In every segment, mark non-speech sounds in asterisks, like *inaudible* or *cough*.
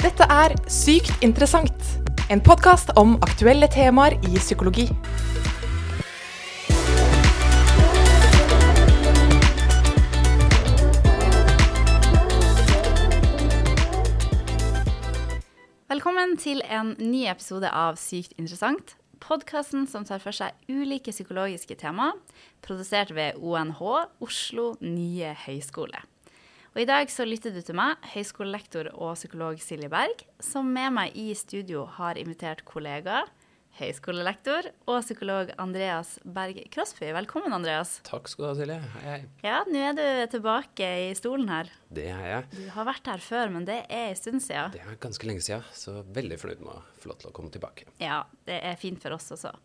Dette er Sykt interessant, en podkast om aktuelle temaer i psykologi. Velkommen til en ny episode av Sykt interessant. Podkasten som tar for seg ulike psykologiske temaer, produsert ved ONH, Oslo nye høgskole. Og I dag så lytter du til meg, høyskolelektor og psykolog Silje Berg, som med meg i studio har invitert kollega, høyskolelektor og psykolog Andreas Berg Krossby. Velkommen, Andreas. Takk skal du ha, Silje. Hei, hei. Ja, nå er du tilbake i stolen her. Det er jeg. Du har vært her før, men det er en stund siden. Det er ganske lenge siden, så veldig fornøyd med å få lov til å komme tilbake. Ja, det er fint for oss også.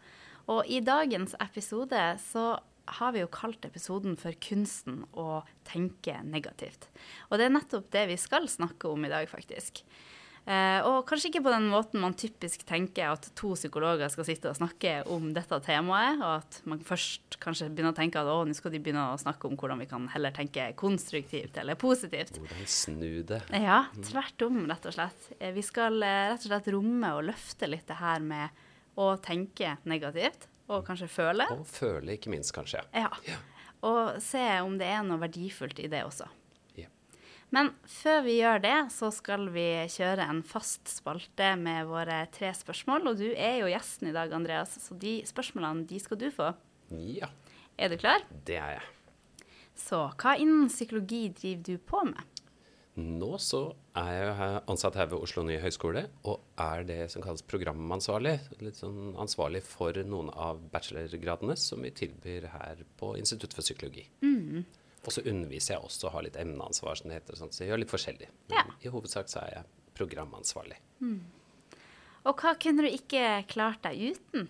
Og i dagens episode så har vi jo kalt episoden for 'Kunsten å tenke negativt'. Og det er nettopp det vi skal snakke om i dag, faktisk. Eh, og kanskje ikke på den måten man typisk tenker at to psykologer skal sitte og snakke om dette temaet, og at man først kanskje begynner å tenke at å, nå skal de begynne å snakke om hvordan vi kan heller tenke konstruktivt eller positivt. Hvordan snu det. Ja, tvert om, rett og slett. Eh, Vi skal eh, rett og slett romme og løfte litt det her med å tenke negativt, og kanskje føle. Og føle, ikke minst, kanskje. Ja. Ja. Og se om det er noe verdifullt i det også. Ja. Men før vi gjør det, så skal vi kjøre en fast spalte med våre tre spørsmål. Og du er jo gjesten i dag, Andreas, så de spørsmålene de skal du få. ja, Er du klar? det er jeg. Så hva innen psykologi driver du på med? Nå så er jeg ansatt her ved Oslo nye høgskole, og er det som kalles programansvarlig. Litt sånn ansvarlig for noen av bachelorgradene som vi tilbyr her på Institutt for psykologi. Og så underviser jeg også og har litt emneansvar, som det heter. Sånt, så jeg gjør litt forskjellig. Men Ja. i hovedsak så er jeg programansvarlig. Og hva kunne du ikke klart deg uten?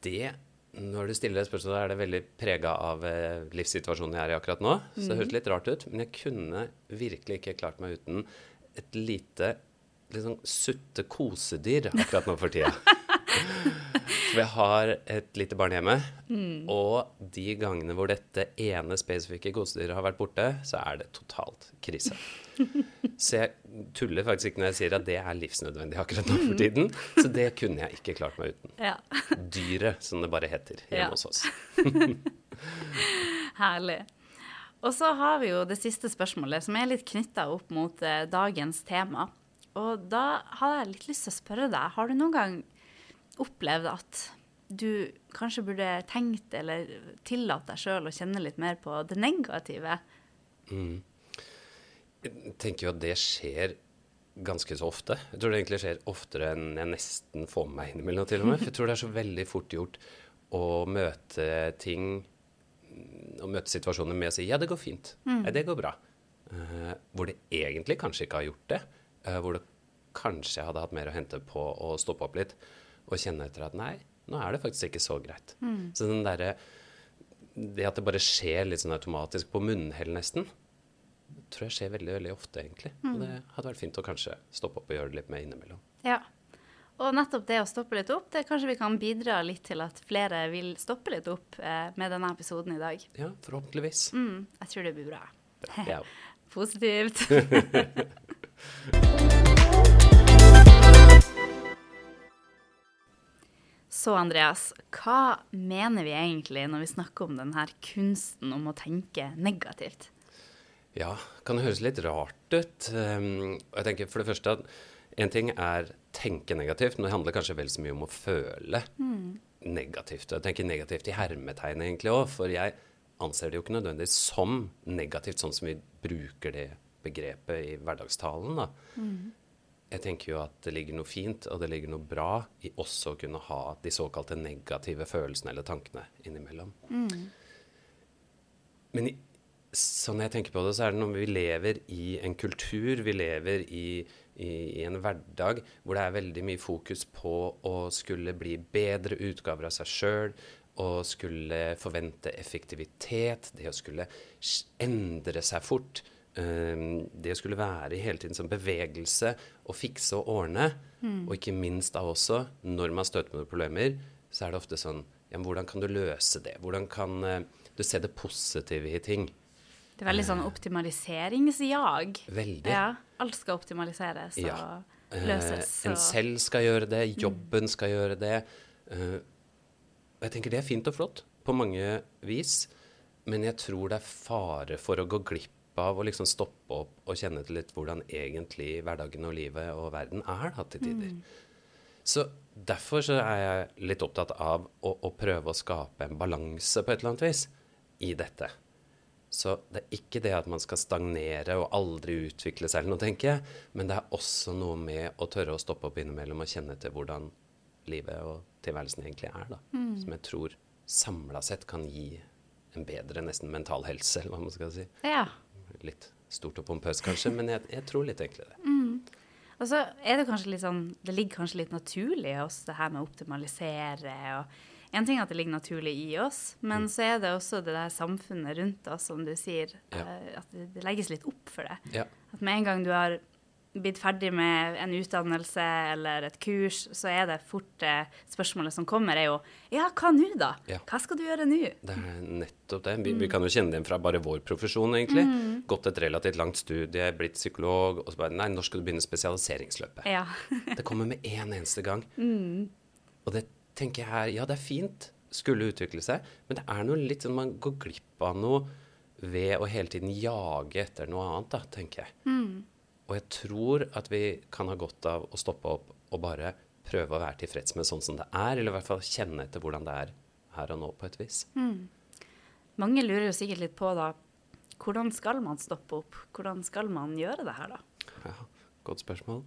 Det, når du stiller det spørsmålet, er det veldig prega av eh, livssituasjonen jeg er i akkurat nå. Så det høres litt rart ut. Men jeg kunne virkelig ikke klart meg uten et lite sånn sutte kosedyr akkurat nå for tida. *laughs* For jeg har et lite barn hjemme, og de gangene hvor dette ene spesifikke kosedyret har vært borte, så er det totalt krise. *laughs* Så jeg tuller faktisk ikke når jeg sier at det er livsnødvendig akkurat nå for tiden. Så det kunne jeg ikke klart meg uten. Ja. *laughs* Dyret, som det bare heter hjemme Ja. hos oss. *laughs* Herlig. Og så har vi jo det siste spørsmålet, som er litt knytta opp mot eh, dagens tema. Og da har jeg litt lyst til å spørre deg, har du noen gang opplevd at du kanskje burde tenkt eller tillatt deg sjøl å kjenne litt mer på det negative? Jeg tenker jo at det skjer ganske så ofte. Jeg tror det egentlig skjer oftere enn jeg nesten får med meg innimellom til og med. For jeg tror det er så veldig fort gjort å møte ting å møte situasjoner med å si ja, det går fint. Ja, det går bra. Uh, hvor det egentlig kanskje ikke har gjort det. Uh, hvor det kanskje hadde hatt mer å hente på å stoppe opp litt og kjenne etter at nei, nå er det faktisk ikke så greit. Så den derre Det at det bare skjer litt sånn automatisk på munnhell nesten, tror jeg skjer veldig veldig ofte, egentlig. Og det hadde vært fint å kanskje stoppe opp og gjøre det litt mer innimellom. Ja. Og nettopp det å stoppe litt opp, det kanskje vi kan bidra litt til at flere vil stoppe litt opp eh, med denne episoden i dag. Ja, forhåpentligvis. Mm, jeg tror det blir bra. Ja. *laughs* Positivt. *laughs* Så Andreas, hva mener vi egentlig når vi snakker om denne kunsten om å tenke negativt? Ja, kan det høres litt rart ut. Um, jeg tenker for det første at en ting er tenke negativt, men det handler kanskje vel så mye om å føle negativt. Jeg tenker negativt i hermetegn egentlig òg, for jeg anser det jo ikke nødvendigvis som negativt, sånn som vi bruker det begrepet i hverdagstalen. da. Jeg tenker jo at det ligger noe fint og det ligger noe bra i også å kunne ha de såkalte negative følelsene eller tankene innimellom. Men i, sånn jeg tenker på det, så er det noe vi lever i en kultur, vi lever i, i, i en hverdag hvor det er veldig mye fokus på å skulle bli bedre utgaver av seg sjøl, å skulle forvente effektivitet, det å skulle endre seg fort. Um, det å skulle være i hele tiden som bevegelse og fikse og ordne. Og ikke minst da også, når man støter på noen problemer, så er det ofte sånn ja, men Hvordan kan du løse det? Hvordan kan eh, du se det positive i ting? Det er veldig sånn optimaliseringsjag. Veldig. Ja, alt skal optimaliseres og Ja. Eh, løses. en selv skal gjøre det, jobben skal gjøre det. Eh, og jeg tenker det er fint og flott på mange vis, men jeg tror det er fare for å gå glipp av å liksom stoppe opp og kjenne til litt hvordan egentlig hverdagen og livet og verden er da, til tider. Så derfor så er jeg litt opptatt av å, å prøve å skape en balanse på et eller annet vis i dette. Så det er ikke det at man skal stagnere og aldri utvikle seg, eller noe, tenker jeg. Men det er også noe med å tørre å stoppe opp innimellom og kjenne til hvordan livet og tilværelsen egentlig er. da. Som jeg tror samla sett kan gi en bedre nesten mental helse, eller hva man skal si. Ja. Litt stort og pompøst kanskje, men jeg, jeg tror litt egentlig det. Og så er det kanskje litt sånn Det ligger kanskje litt naturlig i oss, det her med å optimalisere og En ting er at det ligger naturlig i oss, men så er det også det der samfunnet rundt oss, som du sier, Ja. eh, at det, det legges litt opp for det. Ja. At med en gang du har blitt ferdig med en utdannelse eller et kurs, så er det fort eh, spørsmålet som kommer, er jo Ja, hva nå, da? Ja. Hva skal du gjøre nå? Det er nettopp det. Vi, vi kan jo kjenne det fra bare vår profesjon, egentlig. Gått et relativt langt studie, blitt psykolog, og så bare Nei, når skal du begynne spesialiseringsløpet? Ja. *laughs* Det kommer med en eneste gang. Og det tenker jeg her Ja, det er fint. Skulle utvikle seg. Men det er noe litt sånn man går glipp av noe ved å hele tiden jage etter noe annet, da, tenker jeg. Og jeg tror at vi kan ha godt av å stoppe opp og bare prøve å være tilfreds med sånn som det er, eller i hvert fall kjenne etter hvordan det er her og nå, på et vis. Mange lurer jo sikkert litt på da hvordan skal man stoppe opp? Hvordan skal man gjøre det her, da? Ja, godt spørsmål.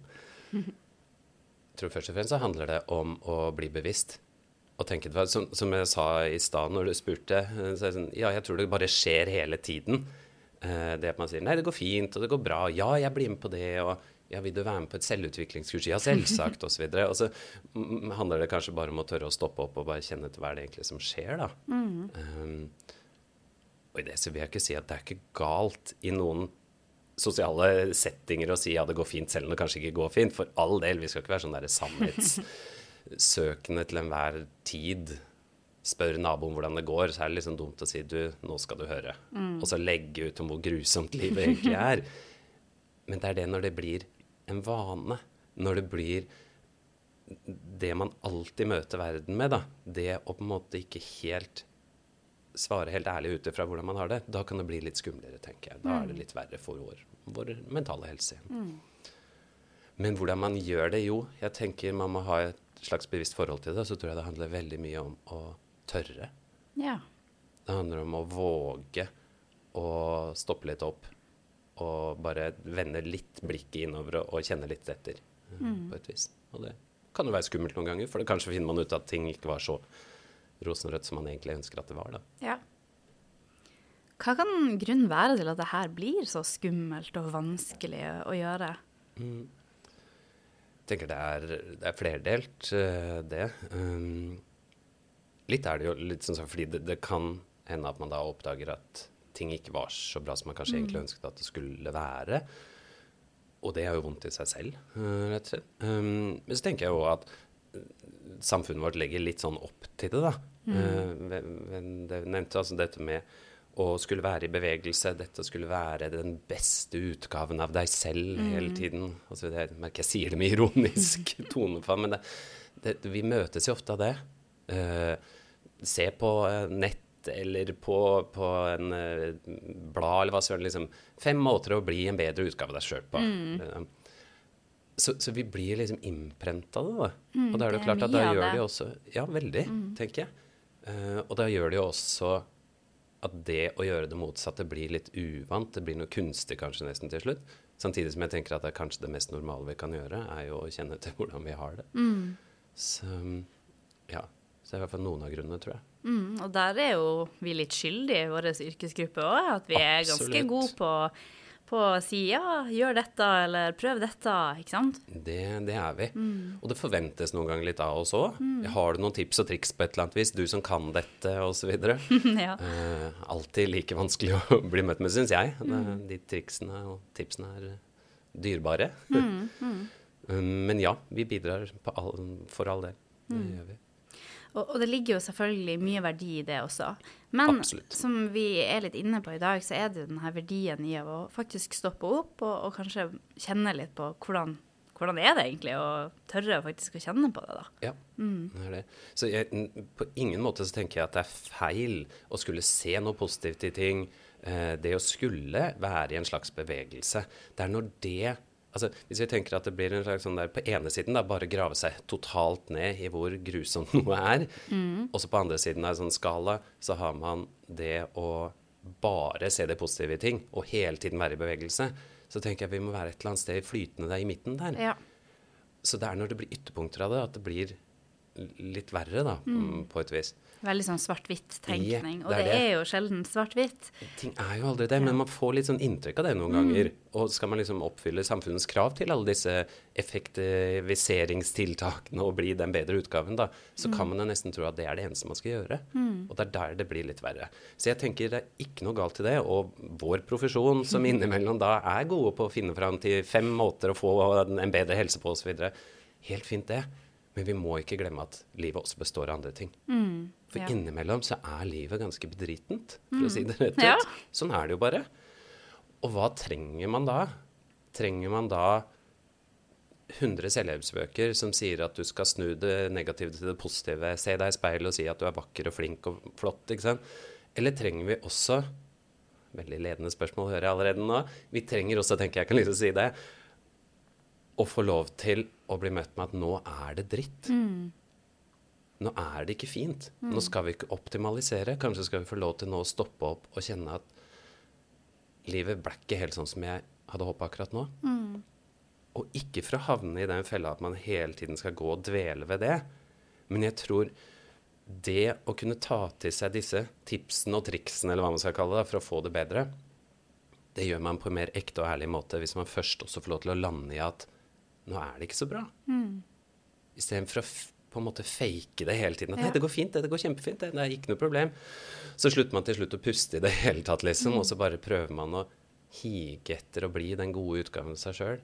Jeg tror først og fremst så handler det om å bli bevisst. Og tenke, som, som jeg sa i stad når du spurte, så er det sånn, ja, jeg tror det bare skjer hele tiden. Eh, det at man sier nei, det går fint, og det går bra, ja, jeg blir med på det, og ja, vil du være med på et selvutviklingskurs? Ja, selvsagt, osv. Og så mm, handler det kanskje bare om å tørre å stoppe opp og bare kjenne til hva det egentlig som skjer, da. Um, og i det så vil jeg ikke si at det er ikke galt i noen sosiale settinger å si ja, det går fint, selv om det kanskje ikke går fint. For all del, vi skal ikke være sånn derre sannhetssøkende til enhver tid. Spør naboen hvordan det går, så er det liksom dumt å si du, nå skal du høre. Og så legge ut om hvor grusomt livet egentlig er. *laughs* Men det er det når det blir en vane. Når det blir det man alltid møter verden med, da. Det å på en måte ikke helt svare helt ærlig ut ifra hvordan man har det, da kan det bli litt skumlere, tenker jeg. Da er det litt verre for vår, vår mentale helse. Men hvordan man gjør det, jo, jeg tenker man må ha et slags bevisst forhold til det. Så tror jeg det handler veldig mye om å tørre. Ja. Det handler om å våge å stoppe litt opp og bare vende litt blikket innover og, og kjenne litt etter, mm. på et vis. Og det kan jo være skummelt noen ganger, for det kanskje finner man ut at ting ikke var så rosenrødt som man egentlig ønsker at det var, da. ja. Hva kan grunnen være til at det her blir så skummelt og vanskelig å gjøre? Jeg tenker det er, det er flerdelt, eh, det. Um, litt er det jo litt sånn fordi det, det kan hende at man da oppdager at ting ikke var så bra som man kanskje egentlig ønsket at det skulle være. Og det er jo vondt i seg selv, eh, rett og slett. Um, men så tenker jeg jo at eh, samfunnet vårt legger litt sånn opp til det, da. Mm. ved det nevnte altså dette med å skulle være i bevegelse, dette skulle være den beste utgaven av deg selv hele tiden. Altså, jeg merker jeg sier det med ironisk *laughs* tonefall, men det, det, vi møtes jo ofte av det. Eh, se på eh, nett eller på, på en eh, blad eller hva søren. Liksom, fem måter å bli en bedre utgave av deg sjøl på. Mm. så, så vi blir liksom innprenta av det. Da. og da er det det klart at da gjør det. de også Ja, veldig, tenker jeg. Uh, og da gjør det jo også at det å gjøre det motsatte blir litt uvant. Det blir noe kunstig kanskje nesten til slutt. Samtidig som jeg tenker at det er kanskje det mest normale vi kan gjøre, er jo å kjenne til *laughs* hvordan vi har det. Så ja. Så det er i hvert fall noen av grunnene, tror jeg. Mm, og der er jo vi litt skyldige i vår yrkesgruppe òg. At vi er ganske gode på, på å si ja, gjør dette, eller prøv dette, ikke sant? Det, det er vi. Og det forventes noen ganger litt av oss òg. Har du noen tips og triks på et eller annet vis, du som kan dette, osv.? *laughs* ja. Eh, alltid like vanskelig *laughs* å bli møtt med, syns jeg. Det, de triksene og tipsene er dyrebare. *laughs* Um, men ja, vi bidrar på all, for all del. Det gjør vi. Og, og det ligger jo selvfølgelig mye verdi i det også. Men Absolutt. som vi er litt inne på i dag, så er det jo denne verdien i å faktisk stoppe opp og, og kanskje kjenne litt på hvordan, hvordan er det egentlig, å tørre faktisk å kjenne på det, da. Ja, det er det. Så jeg, på ingen måte så tenker jeg at det er feil å skulle se noe positivt i ting. Eh, det å skulle være i en slags bevegelse. Det er når det Altså, Hvis vi tenker at det blir en slags sånn der på ene siden da, bare grave seg totalt ned i hvor grusomt *laughs* noe er, og så på andre siden av en sånn skala så har man det å bare se det positive i ting og hele tiden være i bevegelse, så tenker jeg vi må være et eller annet sted flytende der i midten der. Ja. Så det er når det blir ytterpunkter av det, at det blir litt verre, da, mm, på et vis. Veldig sånn svart-hvitt-tenkning. Ja, og det det, er jo sjelden svart-hvitt. Ting er jo aldri det, men man får litt sånn inntrykk av det noen ganger. Og skal man liksom oppfylle samfunnets krav til alle disse effektiviseringstiltakene og bli den bedre utgaven, da, så kan man jo nesten tro at det er det eneste man skal gjøre. Og det er der det blir litt verre. Så jeg tenker det er ikke noe galt i det. Og vår profesjon, som *laughs* innimellom da er gode på å finne fram til fem måter å få en bedre helse på osv., helt fint det. Men vi må ikke glemme at livet også består av andre ting. For ja. innimellom så er livet ganske bedritent, for å si det rett ut. Ja. Sånn er det jo bare. Og hva trenger man da? Trenger man da 100 selvhjelpsbøker som sier at du skal snu det negative til det positive, se deg i speilet og si at du er vakker og flink og flott, ikke sant? Eller trenger vi også Veldig ledende spørsmål hører jeg allerede nå. Vi trenger også, tenker jeg kan liksom si det, å få lov til å bli møtt med at nå er det dritt. Nå er det ikke fint. Nå skal vi ikke optimalisere. Kanskje skal vi få lov til nå å stoppe opp og kjenne at livet ble ikke helt sånn som jeg hadde håpa akkurat nå. Og ikke for å havne i den fella at man hele tiden skal gå og dvele ved det. Men jeg tror det å kunne ta til seg disse tipsene og triksene, eller hva man skal kalle det, for å få det bedre, det gjør man på en mer ekte og ærlig måte hvis man først også får lov til å lande i at nå er det ikke så bra. Istedenfor å på en måte fake det hele tiden. At Ja. nei, det går fint, det, det går kjempefint, det, det er ikke noe problem. Så slutter man til slutt å puste i det hele tatt, liksom, og så bare prøver man å hige etter å bli den gode utgaven av seg sjøl.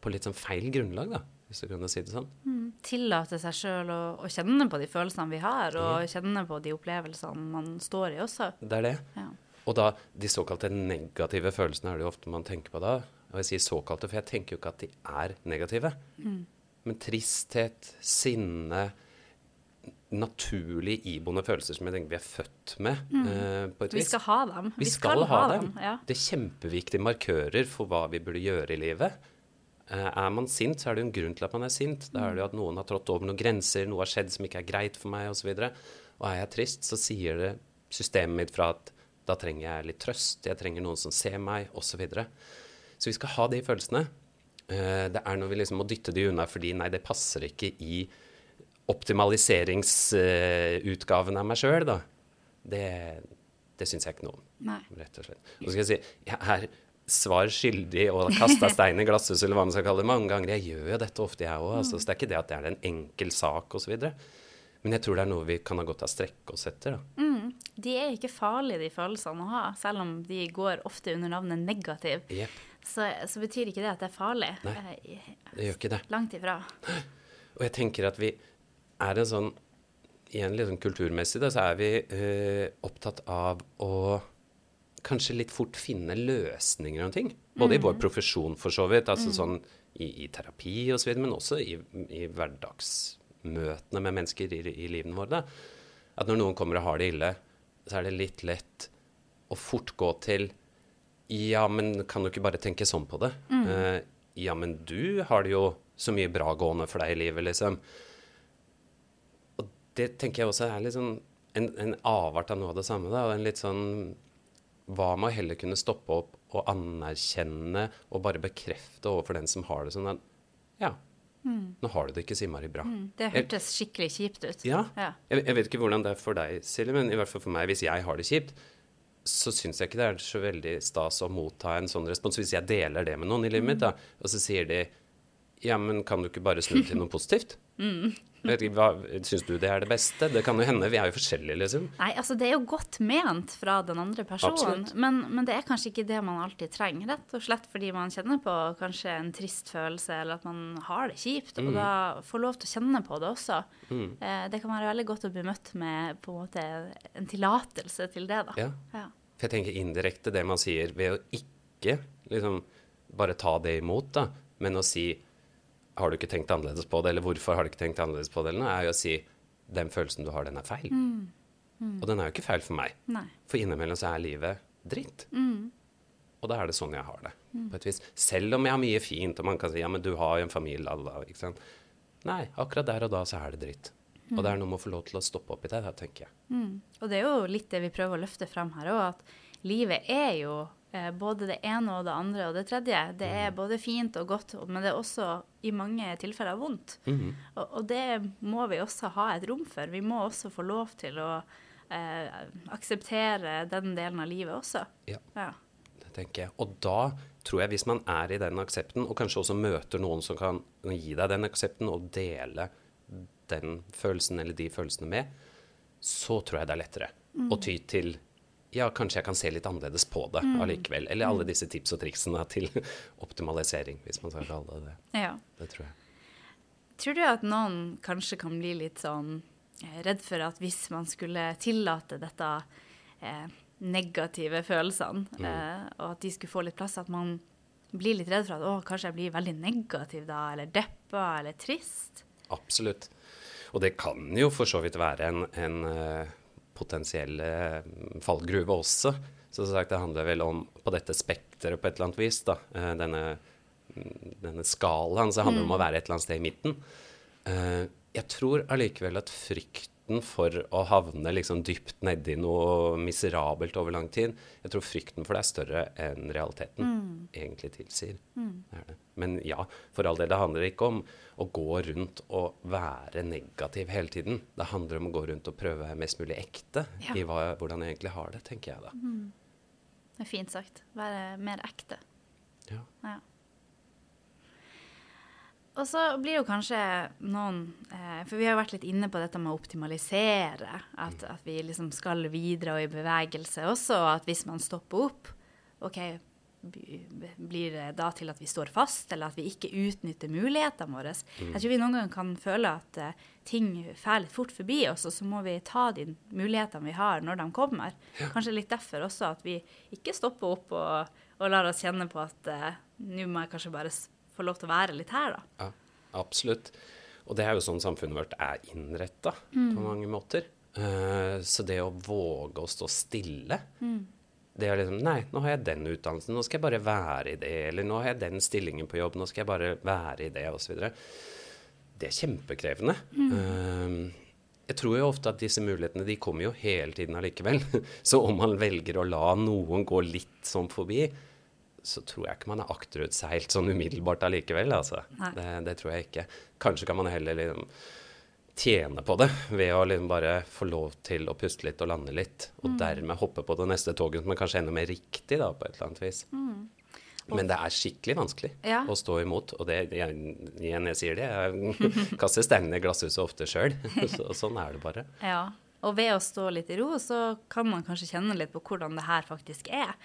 På litt sånn feil grunnlag, da, hvis du kan si det sånn. Tillate seg sjøl å, å kjenne på de følelsene vi har, og kjenne på de opplevelsene man står i også. Det er det. Ja. Og da, de såkalte negative følelsene er det jo ofte man tenker på da. Og jeg sier såkalte, for jeg tenker jo ikke at de er negative. Men tristhet, sinne, naturlig iboende følelser som jeg tenker vi er født med, eh, på et Vi skal ha dem. Vi skal ha dem. Det er kjempeviktige markører for hva vi burde gjøre i livet. Uh, er man sint, så er det jo en grunn til at man er sint. Da er det jo at noen har trådt over noen grenser, noe har skjedd som ikke er greit for meg, osv. Og, så og er jeg trist, så sier det systemet mitt fra at da trenger jeg litt trøst, jeg trenger noen som ser meg, osv. Så, videre. Så vi skal ha de følelsene. Eh, det er når vi liksom må dytte de unna fordi nei, det passer ikke i optimaliseringsutgaven av meg sjøl, da. Det, det syns jeg ikke noe om Nei. rett og slett. Og så skal jeg si, jeg er svar skyldig og kasta stein i glasshus, eller hva man skal kalle det, mange ganger. Jeg gjør jo dette ofte, jeg òg. Altså, så det er ikke det at det er en enkel sak osv. Men jeg tror det er noe vi kan ha godt av å strekke oss etter. da. De er ikke farlige, de følelsene å ha, selv om de går ofte under navnet negativ. Jepp, Så, så betyr ikke det at det er farlig. Nei. Eh, det gjør ikke det. Langt ifra. Og jeg tenker at vi er en sånn Igjen litt sånn kulturmessig, da, så er vi øh, opptatt av å kanskje litt fort finne løsninger om ting. Både i vår profesjon, for så vidt, altså sånn i, i terapi og så videre, men også i, i hverdagsmøtene med mennesker i, i livene våre. Da. At når noen kommer og har det ille, så er det litt lett å fort gå til Ja, men kan du ikke bare tenke sånn på det? Eh, ja, men du har det jo så mye bra gående for deg i livet, liksom. Og det tenker jeg også er litt sånn en, en avart av noe av det samme. da, og en litt sånn Hva med å heller kunne stoppe opp og anerkjenne og bare bekrefte overfor den som har det sånn at Ja, nå har du det ikke så innmari bra. Det hørtes skikkelig kjipt ut. Ja. Ja. Jeg, jeg vet ikke hvordan det er for deg, Silje, men i hvert fall for meg, hvis jeg har det kjipt, så syns jeg ikke det er så veldig stas å motta en sånn respons. Hvis jeg deler det med noen i livet mitt, da, og så sier de Ja, men kan du ikke bare snu til noe positivt? *laughs* Hva, Syns du det er det beste? Det kan jo hende. Vi er jo forskjellige, liksom. Nei, altså det er jo godt ment fra den andre personen, men, men det er kanskje ikke det man alltid trenger. Rett og slett fordi man kjenner på kanskje en trist følelse, eller at man har det kjipt. Mm. Og da får lov til å kjenne på det også. Eh, det kan være veldig godt å bli møtt med på en måte en tillatelse til det, da. Ja. Ja. For jeg tenker indirekte det man sier ved å ikke liksom bare ta det imot, da, men å si har du ikke tenkt annerledes på det, eller hvorfor har du ikke tenkt annerledes på det, eller noe, er jo å si den følelsen du har, den er feil. Og den er jo ikke feil for meg. Nei. For innimellom så er livet dritt. Og da er det sånn jeg har det. på et vis. Selv om jeg har mye fint, og man kan si ja, men du har jo en familie, la, ikke sant. Nei, akkurat der og da så er det dritt. Og det er noe med å få lov til å stoppe opp i det, da, tenker jeg. Og det er jo litt det vi prøver å løfte frem her òg, at livet er jo både det ene og det andre og det tredje. Det er både fint og godt, men det er også i mange tilfeller vondt. og, og det må vi også ha et rom for. Vi må også få lov til å eh, akseptere den delen av livet også. Ja. Ja. Det tenker jeg. Og da tror jeg, hvis man er i den aksepten, og kanskje også møter noen som kan gi deg den aksepten, og dele den følelsen eller de følelsene med, så tror jeg det er lettere å ty til ja, kanskje jeg kan se litt annerledes på det allikevel. Eller alle disse tips og triksene *laughs* til optimalisering, hvis man skal kalle det det. ja. Det tror jeg. Tror du at noen kanskje kan bli litt sånn eh, redd for at hvis man skulle tillate dette eh, negative følelsene, eh, og at de skulle få litt plass, at man blir litt redd for at å, kanskje jeg blir veldig negativ da, eller deppa, eller trist? Absolutt. Og det kan jo for så vidt være en, en eh, potensiell eh, fallgruve også. Så som sagt, det handler vel om på dette spekteret på et eller annet vis, da. eh, denne, mm, denne skalaen, så handler det om å være et eller annet sted i midten. Eh, jeg tror allikevel at frykten for å havne liksom dypt nedi noe miserabelt over lang tid, jeg tror frykten for det er større enn realiteten egentlig tilsier. Det er det. Men ja, for all del, det handler ikke om å gå rundt og være negativ hele tiden. Det handler om å gå rundt og prøve å være mest mulig ekte Ja. i hva, hvordan jeg egentlig har det, tenker jeg da. Det er fint sagt. Være mer ekte. Ja. Ja. Og så blir jo kanskje noen eh, For vi har vært litt inne på dette med å optimalisere. At, at vi liksom skal videre og i bevegelse også. Og at hvis man stopper opp, OK, blir det da til at vi står fast, eller at vi ikke utnytter mulighetene våre? Jeg tror vi noen ganger kan føle at eh, ting fer litt fort forbi oss, og så må vi ta de mulighetene vi har når de kommer. Kanskje litt derfor også at vi ikke stopper opp og, og lar oss kjenne på at eh, nå må jeg kanskje bare s- få lov til å være litt her, da. Ja, absolutt. Og det er jo sånn samfunnet vårt er innretta på mange måter. Eh, så det å våge å stå stille Det er liksom Nei, nå har jeg den utdannelsen, nå skal jeg bare være i det. Eller nå har jeg den stillingen på jobb, nå skal jeg bare være i det, osv. Det er kjempekrevende. Eh, jeg tror jo ofte at disse mulighetene de kommer jo hele tiden allikevel. *laughs* Så om man velger å la noen gå litt sånn forbi, så tror jeg ikke man er akterutseilt sånn umiddelbart allikevel. Altså. Det, det tror jeg ikke. Kanskje kan man heller liksom tjene på det ved å liksom bare få lov til å puste litt og lande litt, og dermed hoppe på det neste toget som er kanskje enda mer riktig, da, på et eller annet vis. Men det er skikkelig vanskelig Ja. å stå imot, og det, jeg, igjen jeg sier det, jeg kaster steinene i glasshuset ofte sjøl. *laughs* Så, sånn er det bare. Ja. Og ved å stå litt i ro, så kan man kanskje kjenne litt på hvordan det her faktisk er.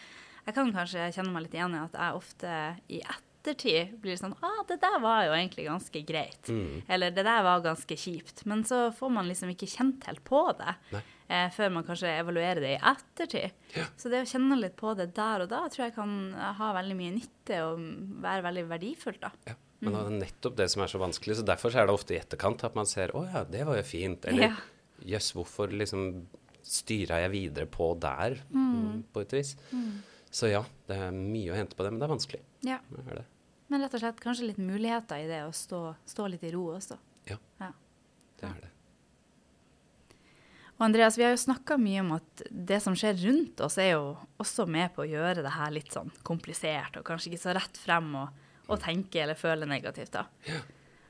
Jeg kan kanskje kjenne meg litt igjen i at jeg ofte i ettertid blir sånn ah, det der var jo egentlig ganske greit. Eller det der var ganske kjipt. Men så får man liksom ikke kjent helt på det eh, før man kanskje evaluerer det i ettertid. Så det å kjenne litt på det der og da tror jeg kan ha veldig mye nytte og være veldig verdifullt, da. Ja. Men det er nettopp det som er så vanskelig, så derfor er det ofte i etterkant at man ser å ja, det var jo fint. Eller Ja. jøss, hvorfor liksom styra jeg videre på der, mm, på et vis. Så ja, det er mye å hente på det, men det er vanskelig. Ja. Det er det. Men rett og slett kanskje litt muligheter i det å stå, stå litt i ro også. Ja, Ja. det er det. Og Andreas, vi har jo snakka mye om at det som skjer rundt oss, er jo også med på å gjøre det her litt sånn komplisert, og kanskje ikke så rett frem å, å tenke eller føle negativt. da.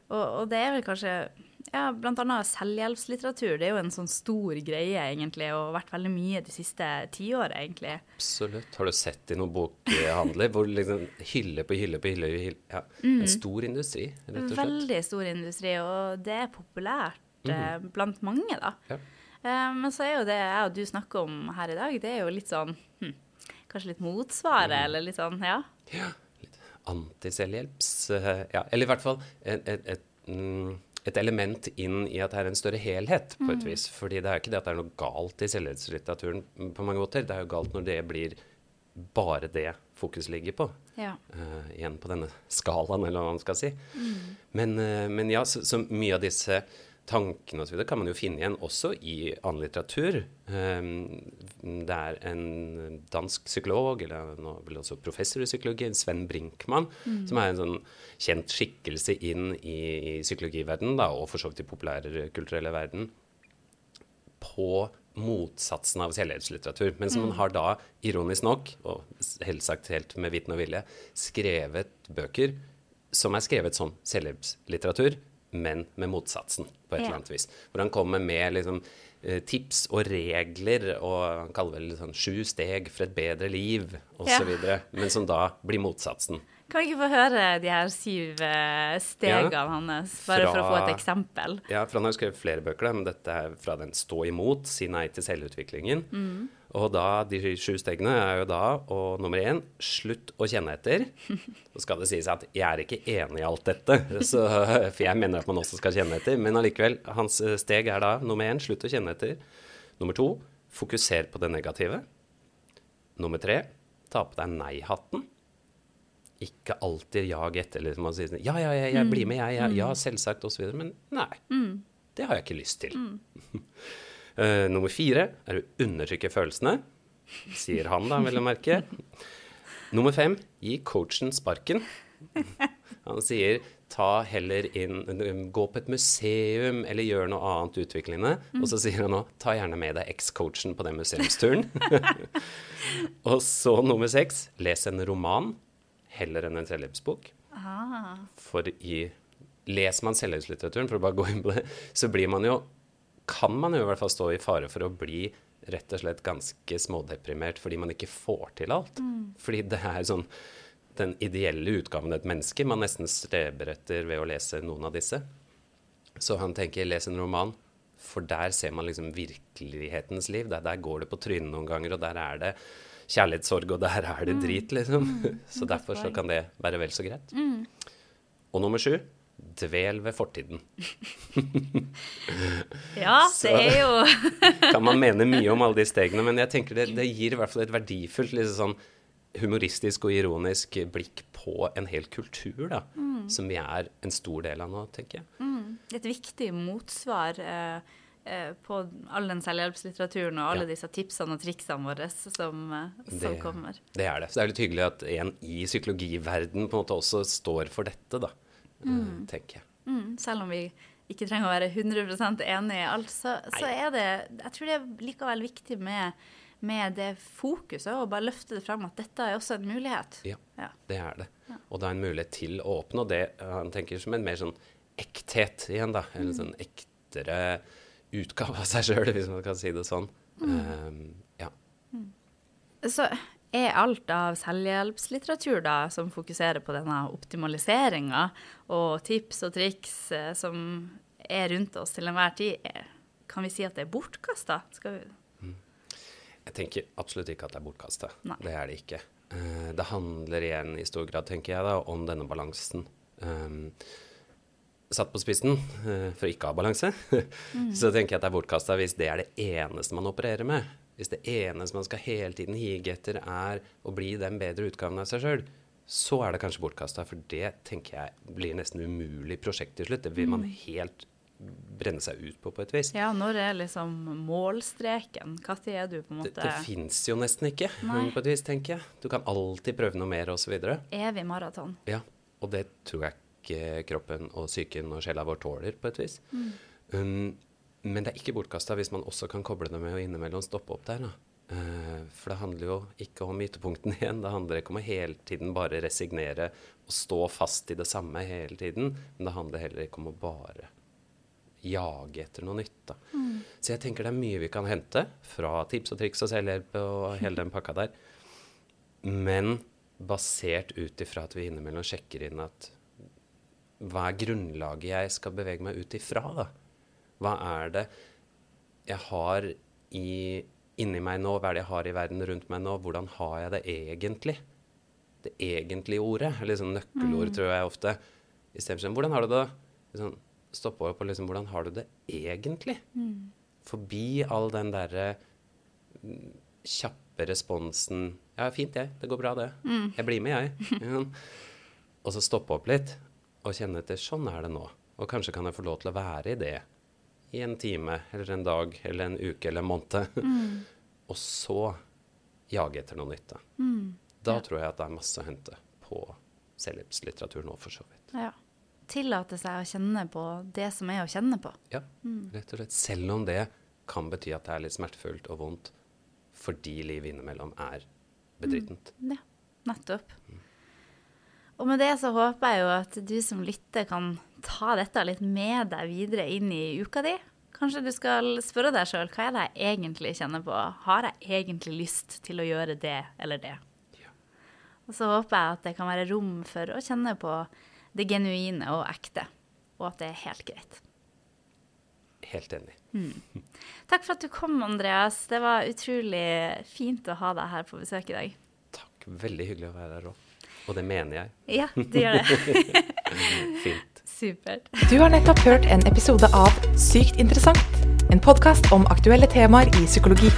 Og, og det er vel kanskje ja, annet selvhjelpslitteratur. Det er jo en sånn stor greie, egentlig, og vært veldig mye de siste tiåret, egentlig. Absolutt. Har du sett i noen bokhandler hvor liksom hylle på hylle på hylle, hylle ja, En stor industri, rett og slett. Veldig stor industri, og det er populært mm. blant mange, da. Ja. Eh, men så er jo det jeg og du snakker om her i dag, det er jo litt sånn hm, Kanskje litt motsvaret, eller litt sånn, ja. Ja, litt antiselvhjelps... eh, Ja, eller i hvert fall et, et, et, mm, et element inn i at det er en større helhet, på et vis. Fordi det er ikke det at det er noe galt i selvhjelpslitteraturen mm, på mange måter. Det er jo galt når det blir bare det fokus ligger på. ja. Uh, igjen på denne skalaen, eller hva man skal si. Men, uh, men ja, så, så mye av disse tankene videre kan man jo finne igjen også i annen litteratur. Eh, det er en dansk psykolog, eller nå vel også professor i psykologi, Sven Brinkmann, som er en sånn kjent skikkelse inn i, i psykologiverdenen, da, og for så vidt i populærkulturelle verden, på motsatsen av selvhjelpslitteratur. Men som man har da, ironisk nok, og selvsagt helt med viten og vilje, skrevet bøker som er skrevet som selvhjelpslitteratur, men med motsatsen, på et Ja. eller annet vis. Hvor han kommer med liksom, eh, tips og regler, og han kaller vel sånn sju steg for et bedre liv, osv., Ja. men som da blir motsatsen. Kan vi ikke få høre de her syv stegene stegene hans, bare for å få et eksempel? Ja, for han har skrevet flere bøker, men dette er fra den Stå imot, si nei til selvutviklingen. Og da, de sju stegene er jo da, og nummer én, slutt å kjenne etter. *laughs* Så skal det sies at jeg er ikke enig i alt dette, *laughs* så, for jeg mener at man også skal kjenne etter. Men allikevel, hans eh, steg er da nummer én, slutt å kjenne etter. Nummer to, fokuser på det negative. Nummer tre, ta på deg nei-hatten. Ikke alltid jag etter liksom, og sier sånn, ja, ja, ja, jeg blir med, jeg, jeg, ja, selvsagt, osv. Men nei, det har jeg ikke lyst til. *laughs* Eh, nummer fire er å undertrykke følelsene, sier han da, vel å merke. *laughs* Nummer fem, gi coachen sparken. *laughs* Han sier ta heller inn, gå på et museum eller gjør noe annet utviklende. Og så sier han òg ta gjerne med deg eks-coachen på den museumsturen. og så nummer seks, les en roman heller enn en selvhjelpsbok. For i Leser man selvhjelpslitteraturen, for å bare gå inn på det, så blir man jo Kan man jo i hvert fall stå i fare for å bli rett og slett ganske smådeprimert fordi man ikke får til alt. Fordi det er sånn den ideelle utgaven av et menneske man nesten streber etter ved å lese noen av disse. Så han tenker les en roman, for der ser man liksom virkelighetens liv. Der, der går det på trynet noen ganger, og der er det kjærlighetssorg, og der er det drit, liksom. *laughs* Så derfor så kan det være vel så greit. Og nummer sju dvel ved fortiden. *laughs* Ja, *laughs* det er jo Kan man mene mye om alle de stegene, men jeg tenker det, det gir i hvert fall et verdifullt liksom sånn humoristisk og ironisk blikk på en hel kultur, da. Som vi er en stor del av nå, tenker jeg. et viktig motsvar eh, på all den selvhjelpslitteraturen og alle Ja. disse tipsene og triksene våre som, eh, som Det- kommer. Det er det. Så det er litt hyggelig at en i psykologiverden på en måte også står for dette, da. mm. Tenker jeg. Mm, selv om vi ikke trenger å være 100 enig i alt, så, så er det Jeg tror det er likevel viktig med, med det fokuset, og bare løfte det frem at dette er også en mulighet. Ja. Ja. Det er det. Og det er en mulighet til å oppnå det han tenker som en mer sånn ekthet igjen, da. En en sånn ektere utgave av seg sjøl, hvis man kan si det sånn. Um, ja. Så er alt av selvhjelpslitteratur da, som fokuserer på denne optimaliseringa og tips og triks eh, som er rundt oss til enhver tid, kan vi si at det er bortkasta? Skal Jeg tenker absolutt ikke at det er bortkasta. Det er det ikke. Eh, det handler igjen i stor grad, tenker jeg, da, om denne balansen. Um, satt på spissen, eh, for ikke å ha balanse, *laughs* så tenker jeg at det er bortkasta hvis det er det eneste man opererer med. Hvis det eneste man skal hele tiden hige etter, er å bli den bedre utgaven av seg sjøl, så er det kanskje bortkasta. For det tenker jeg blir nesten umulig prosjekt til slutt. Det vil man helt brenne seg ut på, på et vis. Ja, når er liksom målstreken? Når er du på en måte det fins jo nesten ikke, Nei. på et vis, tenker jeg. Du kan alltid prøve noe mer, osv. evig maraton? Ja, og det tror jeg ikke kroppen og psyken og sjela vår tåler, på et vis. Um, men det er ikke bortkasta hvis man også kan koble det med å innimellom stoppe opp der. Da. Uh, for det handler jo ikke om ytterpunktene *laughs* igjen. Det handler ikke om å hele tiden bare resignere og stå fast i det samme hele tiden. Men det handler heller ikke om å bare jage etter noe nytt. Da. Mm. Så jeg tenker det er mye vi kan hente fra tips og triks og selvhjelp og hele den pakka der. Men basert ut ifra at vi innimellom sjekker inn at hva er grunnlaget jeg skal bevege meg ut ifra, da? Hva er det jeg har i, inni meg nå? Hva er det jeg har i verden rundt meg nå? Hvordan har jeg det egentlig? Det egentlige ordet eller liksom nøkkelord, tror jeg ofte. Istedenfor sånn Hvordan har du det? Liksom, stoppe over på liksom Hvordan har du det egentlig? Forbi all den derre mm, kjappe responsen Ja, fint, jeg. Det går bra, det. Jeg blir med, jeg. *laughs* Og så stoppe opp litt og kjenne etter. Sånn er det nå. Og kanskje kan jeg få lov til å være i det i en time eller en dag eller en uke eller en måned. *laughs* og så jage etter noe nytt. Da, da Ja. tror jeg at det er masse å hente på selvhjelpslitteratur nå, for så vidt. Ja. Tillate seg å kjenne på det som er å kjenne på. Ja, rett og slett. Selv om det kan bety at det er litt smertefullt og vondt fordi livet innimellom er bedrittent. Ja, nettopp. Og med det så håper jeg jo at du som lytter kan ta dette litt med deg videre inn i uka di. Kanskje du skal spørre deg sjøl hva er det jeg egentlig kjenner på? Har jeg egentlig lyst til å gjøre det eller det? Ja. Og så håper jeg at det kan være rom for å kjenne på det genuine og ekte, og at det er helt greit. Helt enig. Takk for at du kom, Andreas. Det var utrolig fint å ha deg her på besøk i dag. Takk. Veldig hyggelig å være her òg. Og det mener jeg. Ja, det gjør det. *laughs* Fint. Supert. Du har nettopp hørt en episode av Sykt interessant. En podkast om aktuelle temaer i psykologi.